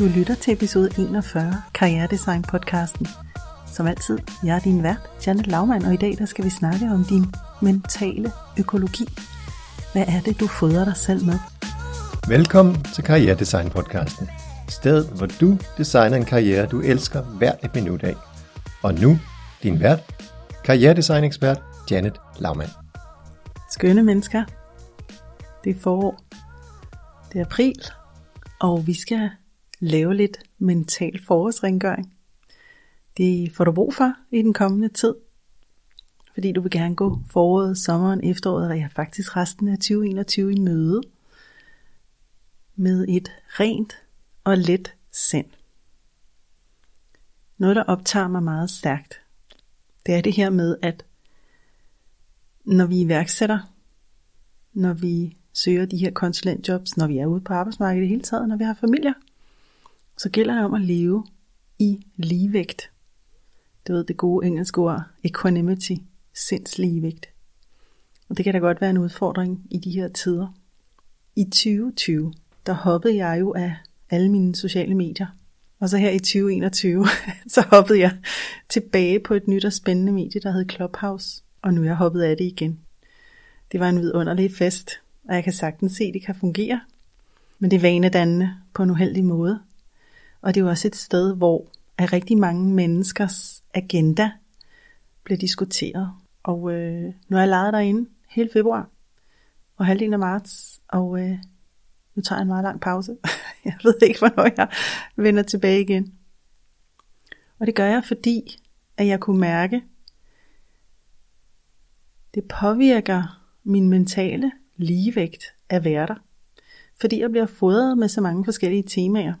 Du lytter til episode 41, Karrieredesign podcasten. Som altid, jeg er din vært, Janet Laumann, og i dag der skal vi snakke om din mentale økologi. Hvad er det, du fodrer dig selv med? Velkommen til Karrieredesign podcasten. Stedet, hvor du designer en karriere, du elsker hvert et minut af. Og nu, din vært, karrieredesign ekspert Janet Laumann. Skønne mennesker. Det er forår. Det er april, og vi skal lave lidt mental forårsrengøring. Det får du brug for i den kommende tid, fordi du vil gerne gå foråret, sommeren, efteråret og ja, faktisk resten af 2021 i møde med et rent og let sind. Noget, der optager mig meget stærkt, det er det her med, at når vi iværksætter, når vi søger de her konsulentjobs, når vi er ude på arbejdsmarkedet i det hele taget, når vi har familier, så gælder det om at leve i ligevægt. Du ved det gode engelske ord, equanimity, sindsligevægt. Og det kan da godt være en udfordring i de her tider. I 2020, der hoppede jeg jo af alle mine sociale medier. Og så her i 2021, så hoppede jeg tilbage på et nyt og spændende medie, der hed Clubhouse. Og nu er jeg hoppet af det igen. Det var en vidunderlig fest, og jeg kan sagtens se, at det kan fungere. Men det er vanedannende på en uheldig måde. Og det er jo også et sted, hvor er rigtig mange menneskers agenda bliver diskuteret. Og øh, nu har jeg lejet derinde hele februar og halvdelen af marts, og øh, nu tager jeg en meget lang pause. jeg ved ikke, hvornår jeg vender tilbage igen. Og det gør jeg, fordi at jeg kunne mærke, det påvirker min mentale ligevægt at være der. Fordi jeg bliver fodret med så mange forskellige temaer.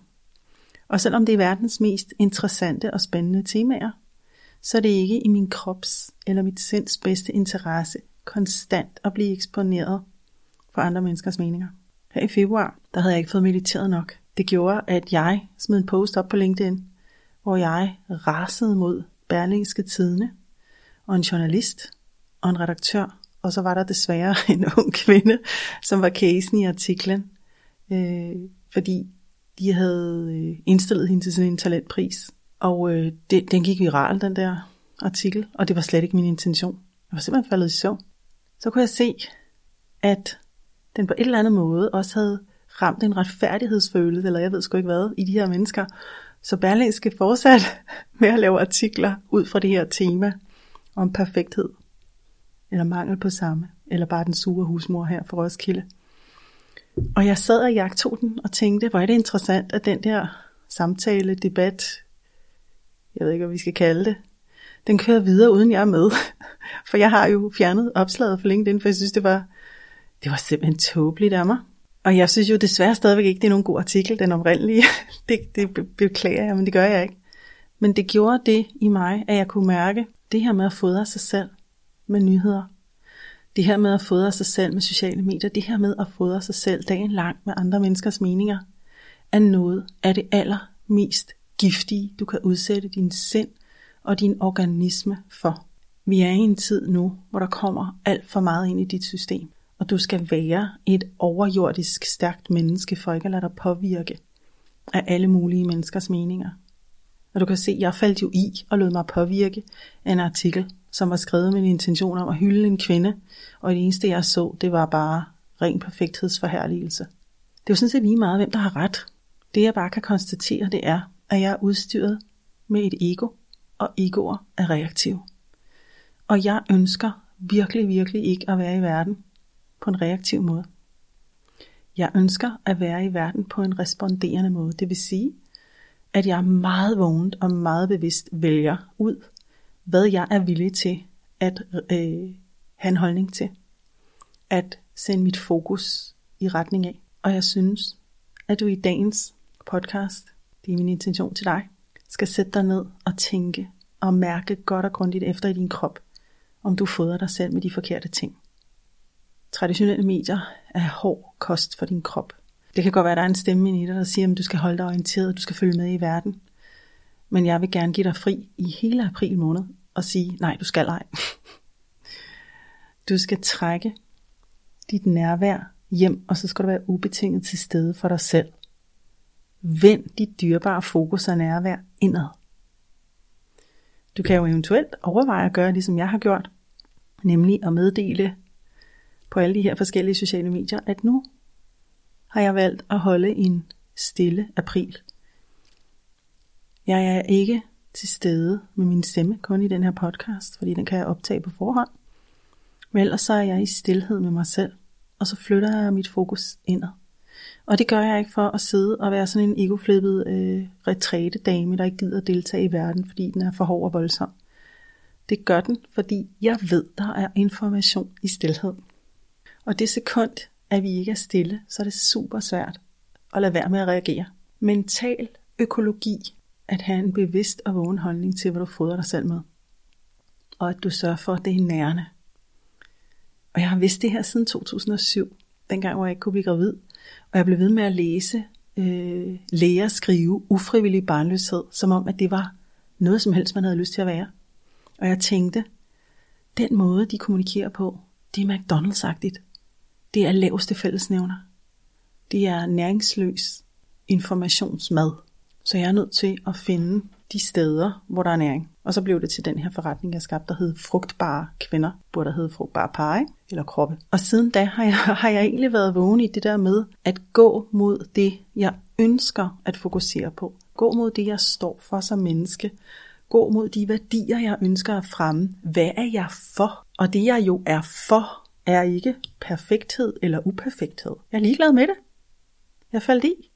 Og selvom det er verdens mest interessante og spændende temaer, så er det ikke i min krops eller mit sinds bedste interesse konstant at blive eksponeret for andre menneskers meninger. Her i februar, der havde jeg ikke fået mediteret nok. Det gjorde, at jeg smed en post op på LinkedIn, hvor jeg rasede mod Berlingske Tidene, og en journalist og en redaktør, og så var der desværre en ung kvinde, som var casen i artiklen, øh, fordi de havde øh, indstillet hende til sådan en talentpris. Og øh, det, den gik viral, den der artikel, og det var slet ikke min intention. Jeg var simpelthen faldet i søvn. Så kunne jeg se, at den på et eller andet måde også havde ramt en retfærdighedsfølelse, eller jeg ved sgu ikke hvad, i de her mennesker. Så Berlingske fortsat med at lave artikler ud fra det her tema om perfekthed, eller mangel på samme, eller bare den sure husmor her for Roskilde. Og jeg sad og jagtog den og tænkte, hvor er det interessant, at den der samtale, debat, jeg ved ikke, hvad vi skal kalde det, den kører videre, uden jeg er med. For jeg har jo fjernet opslaget for LinkedIn, for jeg synes, det var, det var simpelthen tåbeligt af mig. Og jeg synes jo desværre stadigvæk ikke, det er nogen god artikel, den oprindelige. det, det beklager jeg, men det gør jeg ikke. Men det gjorde det i mig, at jeg kunne mærke det her med at fodre sig selv med nyheder, det her med at fodre sig selv med sociale medier, det her med at fodre sig selv dagen lang med andre menneskers meninger, er noget af det allermest giftige, du kan udsætte din sind og din organisme for. Vi er i en tid nu, hvor der kommer alt for meget ind i dit system, og du skal være et overjordisk stærkt menneske for ikke at lade dig påvirke af alle mulige menneskers meninger. Og du kan se, jeg faldt jo i og lod mig påvirke af en artikel, som var skrevet med en intention om at hylde en kvinde, og det eneste jeg så, det var bare ren perfekthedsforherligelse. Det er jo sådan set lige meget, hvem der har ret. Det jeg bare kan konstatere, det er, at jeg er udstyret med et ego, og egoer er reaktiv. Og jeg ønsker virkelig, virkelig ikke at være i verden på en reaktiv måde. Jeg ønsker at være i verden på en responderende måde. Det vil sige, at jeg meget vågent og meget bevidst vælger ud hvad jeg er villig til at øh, have en holdning til. At sende mit fokus i retning af. Og jeg synes, at du i dagens podcast, det er min intention til dig, skal sætte dig ned og tænke og mærke godt og grundigt efter i din krop, om du fodrer dig selv med de forkerte ting. Traditionelle medier er hård kost for din krop. Det kan godt være, at der er en stemme i dig, der siger, at du skal holde dig orienteret, du skal følge med i verden. Men jeg vil gerne give dig fri i hele april måned og sige, nej, du skal ej. Du skal trække dit nærvær hjem, og så skal du være ubetinget til stede for dig selv. Vend dit dyrebare fokus og nærvær indad. Du kan jo eventuelt overveje at gøre, ligesom jeg har gjort, nemlig at meddele på alle de her forskellige sociale medier, at nu har jeg valgt at holde en stille april. Jeg er ikke til stede med min stemme, kun i den her podcast, fordi den kan jeg optage på forhånd. Men ellers så er jeg i stillhed med mig selv, og så flytter jeg mit fokus indad. Og det gør jeg ikke for at sidde og være sådan en egoflippet øh, retræte-dame, der ikke gider deltage i verden, fordi den er for hård og voldsom. Det gør den, fordi jeg ved, der er information i stillhed. Og det sekund, at vi ikke er stille, så er det super svært at lade være med at reagere. Mental økologi, at have en bevidst og vågen holdning til, hvad du fodrer dig selv med. Og at du sørger for, at det er nærende. Og jeg har vidst det her siden 2007, dengang hvor jeg ikke kunne blive gravid. Og jeg blev ved med at læse øh, læger skrive ufrivillig barnløshed, som om at det var noget som helst, man havde lyst til at være. Og jeg tænkte, den måde de kommunikerer på, det er McDonald's-agtigt. Det er laveste fællesnævner. Det er næringsløs informationsmad. Så jeg er nødt til at finde de steder, hvor der er næring. Og så blev det til den her forretning, jeg skabte, der hed Frugtbare Kvinder, burde der hed Frugtbare Par, ikke? eller kroppe. Og siden da har jeg, har jeg egentlig været vågen i det der med at gå mod det, jeg ønsker at fokusere på. Gå mod det, jeg står for som menneske. Gå mod de værdier, jeg ønsker at fremme. Hvad er jeg for? Og det, jeg jo er for, er ikke perfekthed eller uperfekthed. Jeg er ligeglad med det. Jeg faldt i.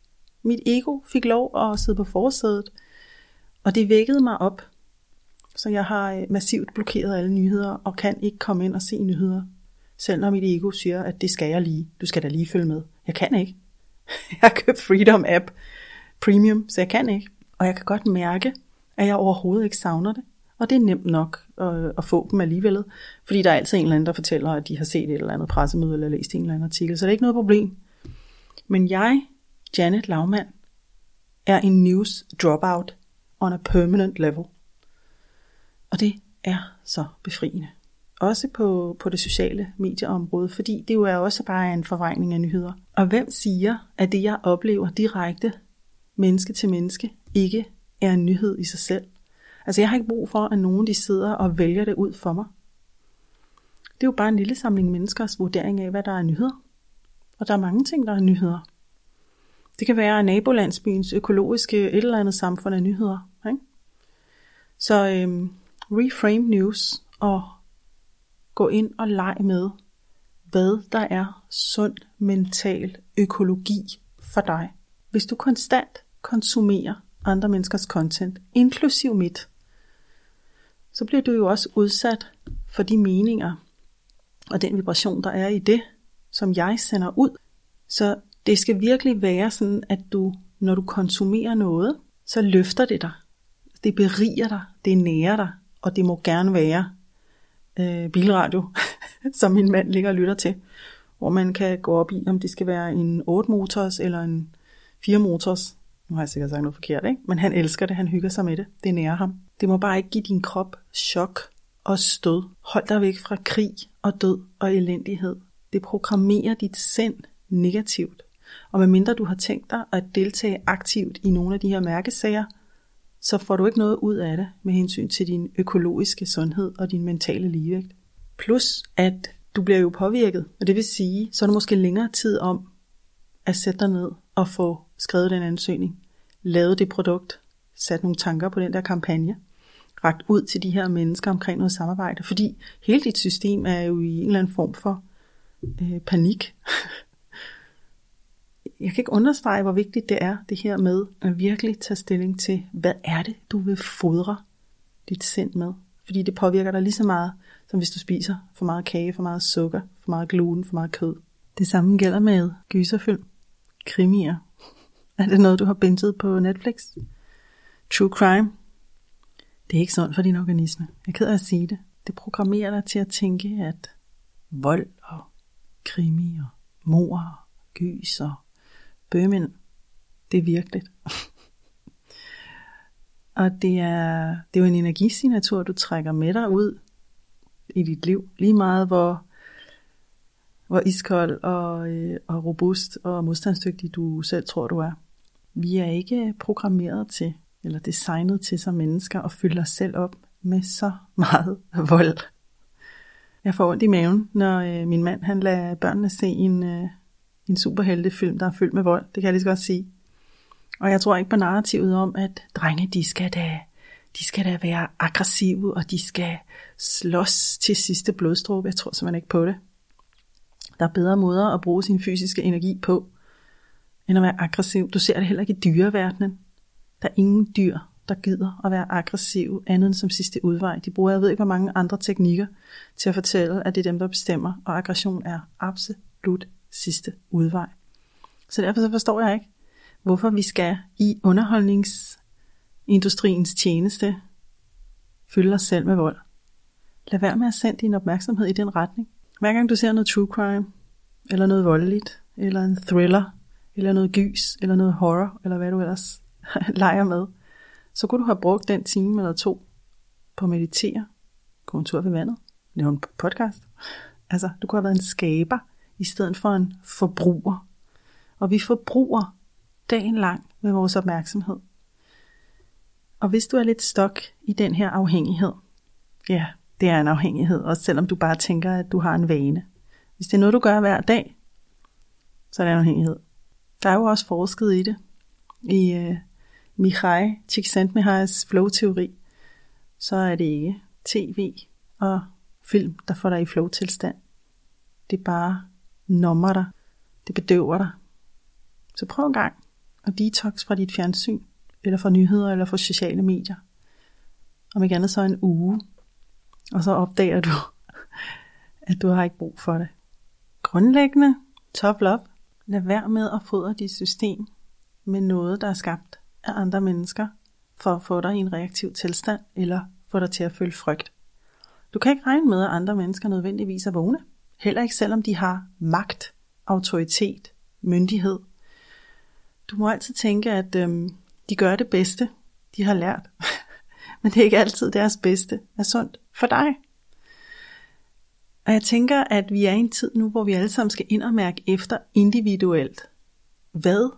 Mit ego fik lov at sidde på forsædet, og det vækkede mig op. Så jeg har øh, massivt blokeret alle nyheder og kan ikke komme ind og se nyheder. Selv når mit ego siger, at det skal jeg lige. Du skal da lige følge med. Jeg kan ikke. Jeg har købt Freedom App Premium, så jeg kan ikke. Og jeg kan godt mærke, at jeg overhovedet ikke savner det. Og det er nemt nok at, at få dem alligevel, fordi der er altid en eller anden, der fortæller, at de har set et eller andet pressemøde eller læst en eller anden artikel, så det er ikke noget problem. Men jeg, Janet Laumann, er en news dropout on a permanent level. Og det er så befriende. Også på, på det sociale medieområde, fordi det jo er også bare en forvrængning af nyheder. Og hvem siger, at det jeg oplever direkte menneske til menneske ikke er en nyhed i sig selv? Altså jeg har ikke brug for, at nogen de sidder og vælger det ud for mig. Det er jo bare en lille samling menneskers vurdering af, hvad der er nyheder. Og der er mange ting, der er nyheder. Det kan være nabolandsbyens økologiske et eller andet samfund af nyheder. Ikke? Så øhm, reframe news og gå ind og lege med, hvad der er sund mental økologi for dig. Hvis du konstant konsumerer andre menneskers content, inklusiv mit, så bliver du jo også udsat for de meninger og den vibration, der er i det, som jeg sender ud. Så det skal virkelig være sådan, at du, når du konsumerer noget, så løfter det dig. Det beriger dig, det nærer dig, og det må gerne være øh, bilradio, som min mand ligger og lytter til, hvor man kan gå op i, om det skal være en 8-motors eller en 4-motors. Nu har jeg sikkert sagt noget forkert, ikke? Men han elsker det, han hygger sig med det. Det nærer ham. Det må bare ikke give din krop chok og stød. Hold dig væk fra krig og død og elendighed. Det programmerer dit sind negativt. Og medmindre du har tænkt dig at deltage aktivt i nogle af de her mærkesager, så får du ikke noget ud af det med hensyn til din økologiske sundhed og din mentale ligevægt. Plus at du bliver jo påvirket, og det vil sige, så er du måske længere tid om at sætte dig ned og få skrevet den ansøgning, lavet det produkt, sat nogle tanker på den der kampagne, ragt ud til de her mennesker omkring noget samarbejde, fordi hele dit system er jo i en eller anden form for øh, panik. Jeg kan ikke understrege, hvor vigtigt det er, det her med at virkelig tage stilling til, hvad er det, du vil fodre dit sind med? Fordi det påvirker dig lige så meget, som hvis du spiser for meget kage, for meget sukker, for meget gluten, for meget kød. Det samme gælder med gyserfilm, krimier. Er det noget, du har bintet på Netflix? True crime? Det er ikke sundt for din organisme. Jeg er ked af at sige det. Det programmerer dig til at tænke, at vold og krimi og mor og gys og bøgemænd, det er virkeligt. og det er, det er jo en energisignatur, du trækker med dig ud i dit liv. Lige meget hvor, hvor iskold og, øh, og robust og modstandsdygtig du selv tror, du er. Vi er ikke programmeret til, eller designet til som mennesker, at fylde os selv op med så meget vold. Jeg får ondt i maven, når øh, min mand han lader børnene se en, øh, en superheltefilm, der er fyldt med vold. Det kan jeg lige så godt sige. Og jeg tror ikke på narrativet om, at drenge, de skal da, de skal da være aggressive, og de skal slås til sidste blodstråbe. Jeg tror simpelthen ikke på det. Der er bedre måder at bruge sin fysiske energi på, end at være aggressiv. Du ser det heller ikke i dyreverdenen. Der er ingen dyr, der gider at være aggressiv, andet end som sidste udvej. De bruger, jeg ved ikke, hvor mange andre teknikker til at fortælle, at det er dem, der bestemmer, og aggression er absolut sidste udvej. Så derfor så forstår jeg ikke, hvorfor vi skal i underholdningsindustriens tjeneste fylde os selv med vold. Lad være med at sende din opmærksomhed i den retning. Hver gang du ser noget true crime, eller noget voldeligt, eller en thriller, eller noget gys, eller noget horror, eller hvad du ellers leger med, så kunne du have brugt den time eller to på at meditere, gå en tur ved vandet, lave en podcast. Altså, du kunne have været en skaber, i stedet for en forbruger. Og vi forbruger dagen lang med vores opmærksomhed. Og hvis du er lidt stok i den her afhængighed, ja, det er en afhængighed, også selvom du bare tænker, at du har en vane. Hvis det er noget, du gør hver dag, så er det en afhængighed. Der er jo også forsket i det. I øh, uh, Mihai Csikszentmihalys flow-teori, så er det ikke tv og film, der får dig i flow-tilstand. Det er bare nommer dig. Det bedøver dig. Så prøv en gang at detox fra dit fjernsyn, eller fra nyheder, eller fra sociale medier. Om ikke andet så en uge. Og så opdager du, at du har ikke brug for det. Grundlæggende, top up, Lad være med at fodre dit system med noget, der er skabt af andre mennesker, for at få dig i en reaktiv tilstand, eller få dig til at føle frygt. Du kan ikke regne med, at andre mennesker nødvendigvis er vågne. Heller ikke selvom de har magt, autoritet, myndighed. Du må altid tænke, at øhm, de gør det bedste, de har lært. Men det er ikke altid deres bedste er sundt for dig. Og jeg tænker, at vi er i en tid nu, hvor vi alle sammen skal ind og mærke efter individuelt. Hvad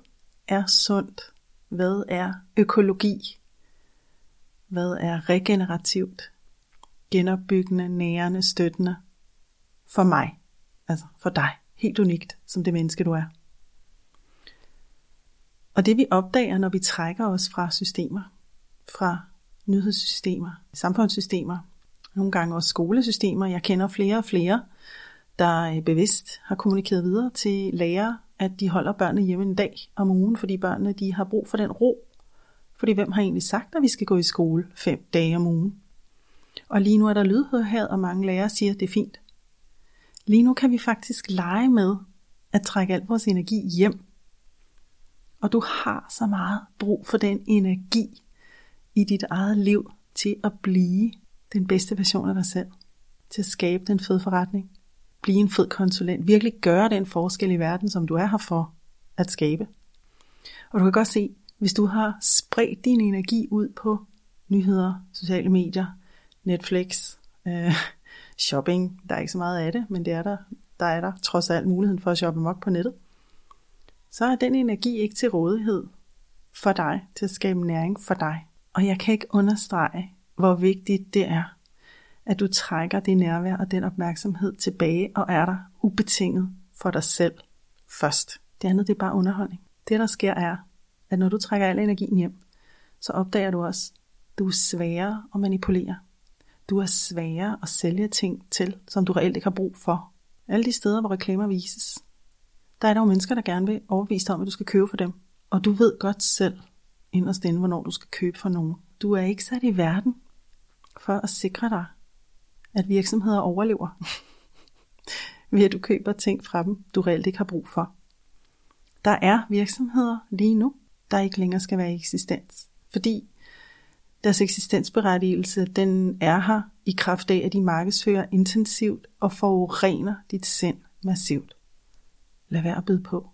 er sundt? Hvad er økologi? Hvad er regenerativt? Genopbyggende, nærende, støttende? For mig. Altså for dig. Helt unikt, som det menneske du er. Og det vi opdager, når vi trækker os fra systemer, fra nyhedssystemer, samfundssystemer, nogle gange også skolesystemer. Jeg kender flere og flere, der øh, bevidst har kommunikeret videre til lærere, at de holder børnene hjemme en dag om ugen, fordi børnene de har brug for den ro. Fordi hvem har egentlig sagt, at vi skal gå i skole fem dage om ugen? Og lige nu er der lydhørhed, og mange lærere siger, at det er fint. Lige nu kan vi faktisk lege med at trække al vores energi hjem. Og du har så meget brug for den energi i dit eget liv til at blive den bedste version af dig selv. Til at skabe den fede forretning. Blive en fed konsulent. Virkelig gøre den forskel i verden, som du er her for at skabe. Og du kan godt se, hvis du har spredt din energi ud på nyheder, sociale medier, Netflix, øh, shopping, der er ikke så meget af det, men det er der, der er der trods alt muligheden for at shoppe mok på nettet, så er den energi ikke til rådighed for dig, til at skabe næring for dig. Og jeg kan ikke understrege, hvor vigtigt det er, at du trækker det nærvær og den opmærksomhed tilbage og er der ubetinget for dig selv først. Det andet det er bare underholdning. Det der sker er, at når du trækker al energien hjem, så opdager du også, at du er sværere at manipulere. Du er sværere at sælge ting til, som du reelt ikke har brug for. Alle de steder, hvor reklamer vises, der er der jo mennesker, der gerne vil overbevise dig om, at du skal købe for dem. Og du ved godt selv, inderst inde, hvornår du skal købe for nogen. Du er ikke sat i verden for at sikre dig, at virksomheder overlever, ved at du køber ting fra dem, du reelt ikke har brug for. Der er virksomheder lige nu, der ikke længere skal være i eksistens, fordi deres eksistensberettigelse, den er her i kraft af, at de markedsfører intensivt og forurener dit sind massivt. Lad være at byde på.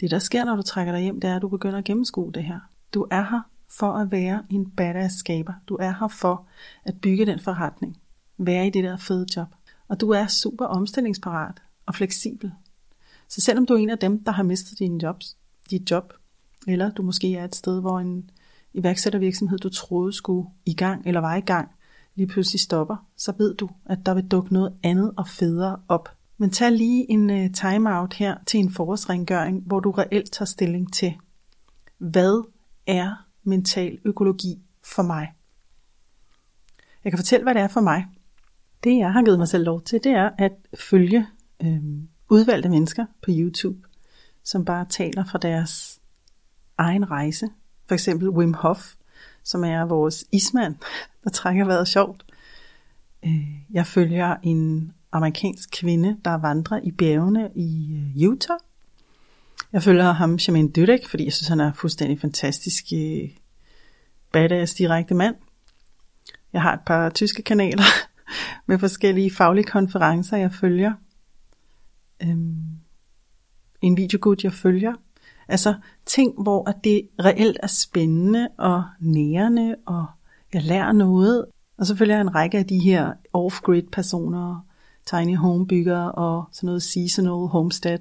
Det der sker, når du trækker dig hjem, det er, at du begynder at gennemskue det her. Du er her for at være en badass skaber. Du er her for at bygge den forretning. Være i det der fede job. Og du er super omstillingsparat og fleksibel. Så selvom du er en af dem, der har mistet dine jobs, dit job, Eller du måske er et sted, hvor en iværksættervirksomhed, du troede skulle i gang eller var i gang, lige pludselig stopper, så ved du, at der vil dukke noget andet og federe op. Men tag lige en øh, timeout her til en forårsrengøring, hvor du reelt tager stilling til, hvad er mental økologi for mig? Jeg kan fortælle, hvad det er for mig. Det jeg har givet mig selv lov til, det er at følge øh, udvalgte mennesker på YouTube, som bare taler fra deres egen rejse. For eksempel Wim Hof, som er vores ismand, der trækker vejret sjovt. Øh, jeg følger en amerikansk kvinde, der vandrer i bjergene i øh, Utah. Jeg følger ham, Shaman Dudek, fordi jeg synes, han er fuldstændig fantastisk øh, badass direkte mand. Jeg har et par tyske kanaler med forskellige faglige konferencer, jeg følger. Øhm, en videogud, jeg følger. Altså ting, hvor at det reelt er spændende og nærende, og jeg lærer noget. Og så følger jeg en række af de her off-grid personer, tiny home bygger og sådan noget seasonal homestead,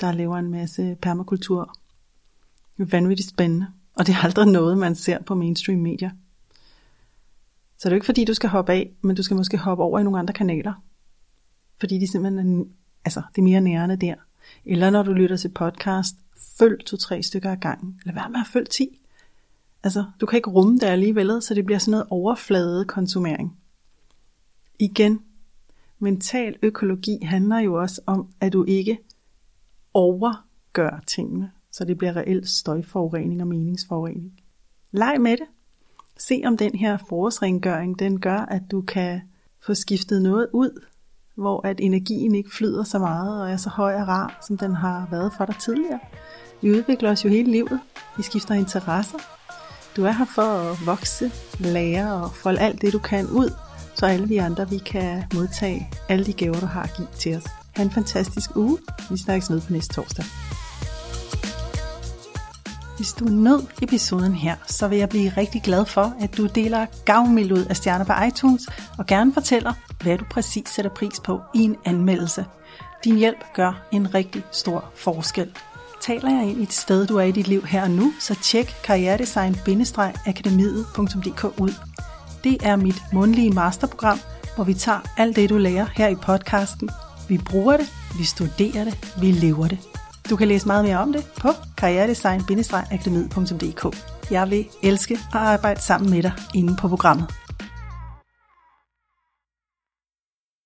der laver en masse permakultur. Det er vanvittigt spændende, og det er aldrig noget, man ser på mainstream medier. Så det er jo ikke fordi, du skal hoppe af, men du skal måske hoppe over i nogle andre kanaler. Fordi de simpelthen er, altså, det er mere nærende der. Eller når du lytter til podcast, følg to-tre stykker ad gangen. Eller være med at følge ti. Altså, du kan ikke rumme det alligevel, så det bliver sådan noget overflade konsumering. Igen, mental økologi handler jo også om, at du ikke overgør tingene, så det bliver reelt støjforurening og meningsforurening. Leg med det. Se om den her forårsrengøring, den gør, at du kan få skiftet noget ud, hvor at energien ikke flyder så meget og er så høj og rar, som den har været for dig tidligere. Vi udvikler os jo hele livet. Vi skifter interesser. Du er her for at vokse, lære og folde alt det, du kan ud, så alle vi andre vi kan modtage alle de gaver, du har at give til os. Ha' en fantastisk uge. Vi snakkes med på næste torsdag. Hvis du nød episoden her, så vil jeg blive rigtig glad for, at du deler gavmild ud af stjerner på iTunes, og gerne fortæller, hvad du præcis sætter pris på i en anmeldelse. Din hjælp gør en rigtig stor forskel. Taler jeg ind i et sted, du er i dit liv her og nu, så tjek karrieredesign-akademiet.dk ud. Det er mit mundlige masterprogram, hvor vi tager alt det, du lærer her i podcasten. Vi bruger det, vi studerer det, vi lever det. Du kan læse meget mere om det på karrieredesign-akademiet.dk. Jeg vil elske at arbejde sammen med dig inde på programmet.